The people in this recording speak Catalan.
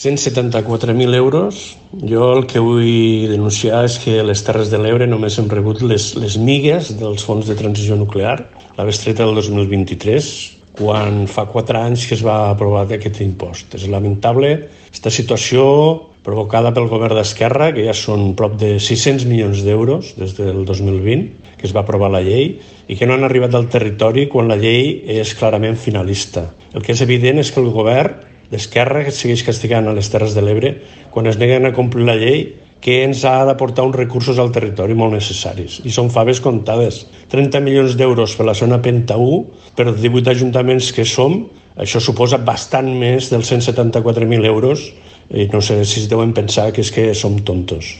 174.000 euros. Jo el que vull denunciar és que les Terres de l'Ebre només hem rebut les, les migues dels fons de transició nuclear, la bestreta del 2023, quan fa quatre anys que es va aprovar aquest impost. És lamentable aquesta situació provocada pel govern d'Esquerra, que ja són prop de 600 milions d'euros des del 2020, que es va aprovar la llei, i que no han arribat al territori quan la llei és clarament finalista. El que és evident és que el govern d'Esquerra que segueix castigant a les Terres de l'Ebre quan es neguen a complir la llei que ens ha d'aportar uns recursos al territori molt necessaris. I són faves comptades. 30 milions d'euros per la zona Penta 1, per 18 ajuntaments que som, això suposa bastant més dels 174.000 euros i no sé si es deuen pensar que és que som tontos.